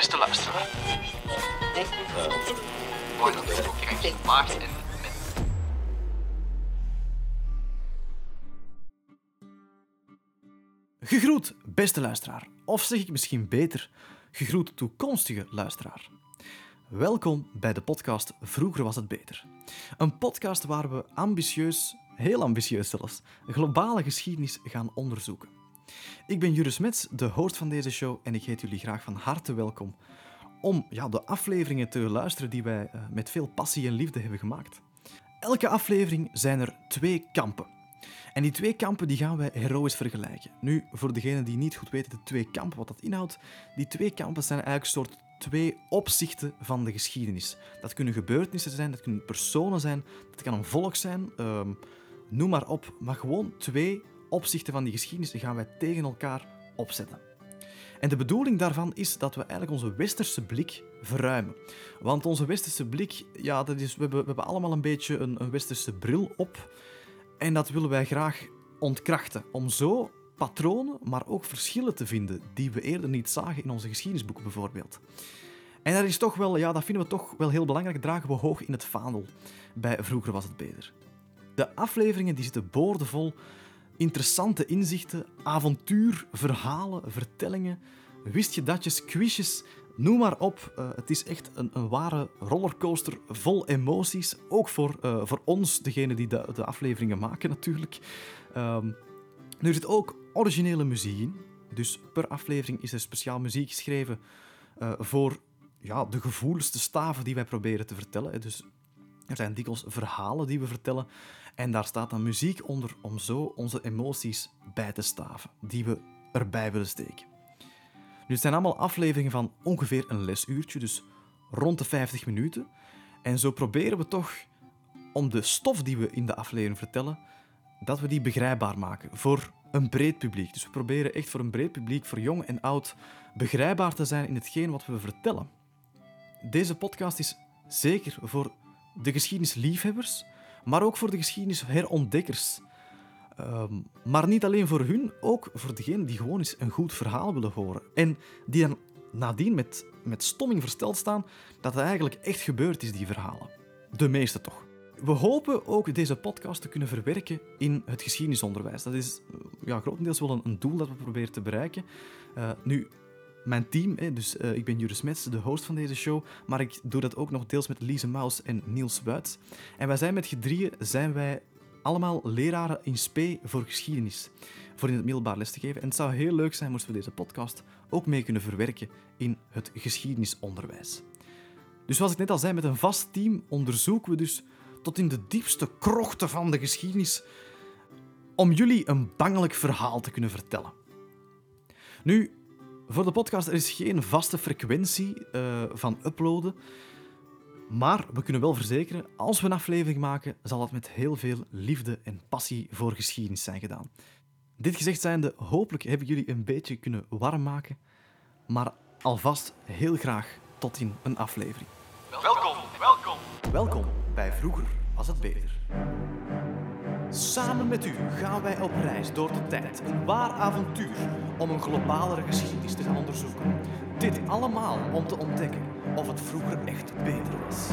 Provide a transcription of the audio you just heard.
Beste luisteraar. Mooi dat ik paars en Gegroet, beste luisteraar. Of zeg ik misschien beter, gegroet toekomstige luisteraar. Welkom bij de podcast Vroeger was het beter. Een podcast waar we ambitieus, heel ambitieus zelfs, globale geschiedenis gaan onderzoeken. Ik ben Juris Mets, de host van deze show, en ik heet jullie graag van harte welkom om ja, de afleveringen te luisteren die wij eh, met veel passie en liefde hebben gemaakt. Elke aflevering zijn er twee kampen. En die twee kampen die gaan wij heroïs vergelijken. Nu, voor degenen die niet goed weten de twee kampen, wat dat inhoudt, die twee kampen zijn eigenlijk een soort twee opzichten van de geschiedenis. Dat kunnen gebeurtenissen zijn, dat kunnen personen zijn, dat kan een volk zijn, ehm, noem maar op. Maar gewoon twee opzichten van die geschiedenis gaan wij tegen elkaar opzetten. En de bedoeling daarvan is dat we eigenlijk onze westerse blik verruimen. Want onze westerse blik, ja, dat is, we, hebben, we hebben allemaal een beetje een, westerse bril op. En dat willen wij graag ontkrachten. Om zo patronen, maar ook verschillen te vinden die we eerder niet zagen in onze geschiedenisboeken bijvoorbeeld. En dat is toch wel, ja, dat vinden we toch wel heel belangrijk, dragen we hoog in het vaandel. Bij Vroeger was het beter. De afleveringen die zitten boordevol interessante inzichten, avontuur, verhalen, vertellingen, wist je datjes, quizjes, noem maar op. Uh, het is echt een, een, ware rollercoaster vol emoties. Ook voor, uh, voor ons, degene die de, de, afleveringen maken natuurlijk. Um, er zit ook originele muziek in. Dus per aflevering is er speciaal muziek geschreven uh, voor ja, de gevoeligste staven die wij proberen te vertellen. Dus er zijn dikwijls verhalen die we vertellen. En daar staat dan muziek onder om zo onze emoties bij te staven, die we erbij willen steken. Nu, het zijn allemaal afleveringen van ongeveer een lesuurtje, dus rond de 50 minuten. En zo proberen we toch om de stof die we in de aflevering vertellen, dat we die begrijpbaar maken voor een breed publiek. Dus we proberen echt voor een breed publiek, voor jong en oud, begrijpbaar te zijn in hetgeen wat we vertellen. Deze podcast is zeker voor de geschiedenisliefhebbers, maar ook voor de geschiedenisherontdekkers. Um, maar niet alleen voor hun, ook voor degenen die gewoon eens een goed verhaal willen horen. En die dan nadien met, met stomming versteld staan dat het eigenlijk echt gebeurd is, die verhalen. De meeste toch. We hopen ook deze podcast te kunnen verwerken in het geschiedenisonderwijs. Dat is ja, grotendeels wel een, een doel dat we proberen te bereiken. Uh, nu, mijn team, dus uh, ik ben Juris Mets, de host van deze show, maar ik doe dat ook nog deels met Lise Maus en Niels Wuits. En wij zijn met gedrieën zijn wij allemaal leraren in spe voor geschiedenis, voor in het middelbaar les te geven. En het zou heel leuk zijn moesten we deze podcast ook mee kunnen verwerken in het geschiedenisonderwijs. Dus zoals ik net al zei, met een vast team onderzoeken we dus tot in de diepste krochten van de geschiedenis om jullie een bangelijk verhaal te kunnen vertellen. Nu, voor de podcast er is geen vaste frequentie uh, van uploaden. Maar we kunnen wel verzekeren, als we een aflevering maken, zal het met heel veel liefde en passie voor geschiedenis zijn gedaan. Dit gezegd zijnde, hopelijk hebben jullie een beetje kunnen warm maken. Maar alvast heel graag tot in een aflevering. Welkom, welkom. Welkom bij Vroeger was het beter. Samen met u gaan wij op reis door de tijd. Een waar avontuur om een globalere geschiedenis te gaan onderzoeken. Dit allemaal om te ontdekken of het vroeger echt beter was.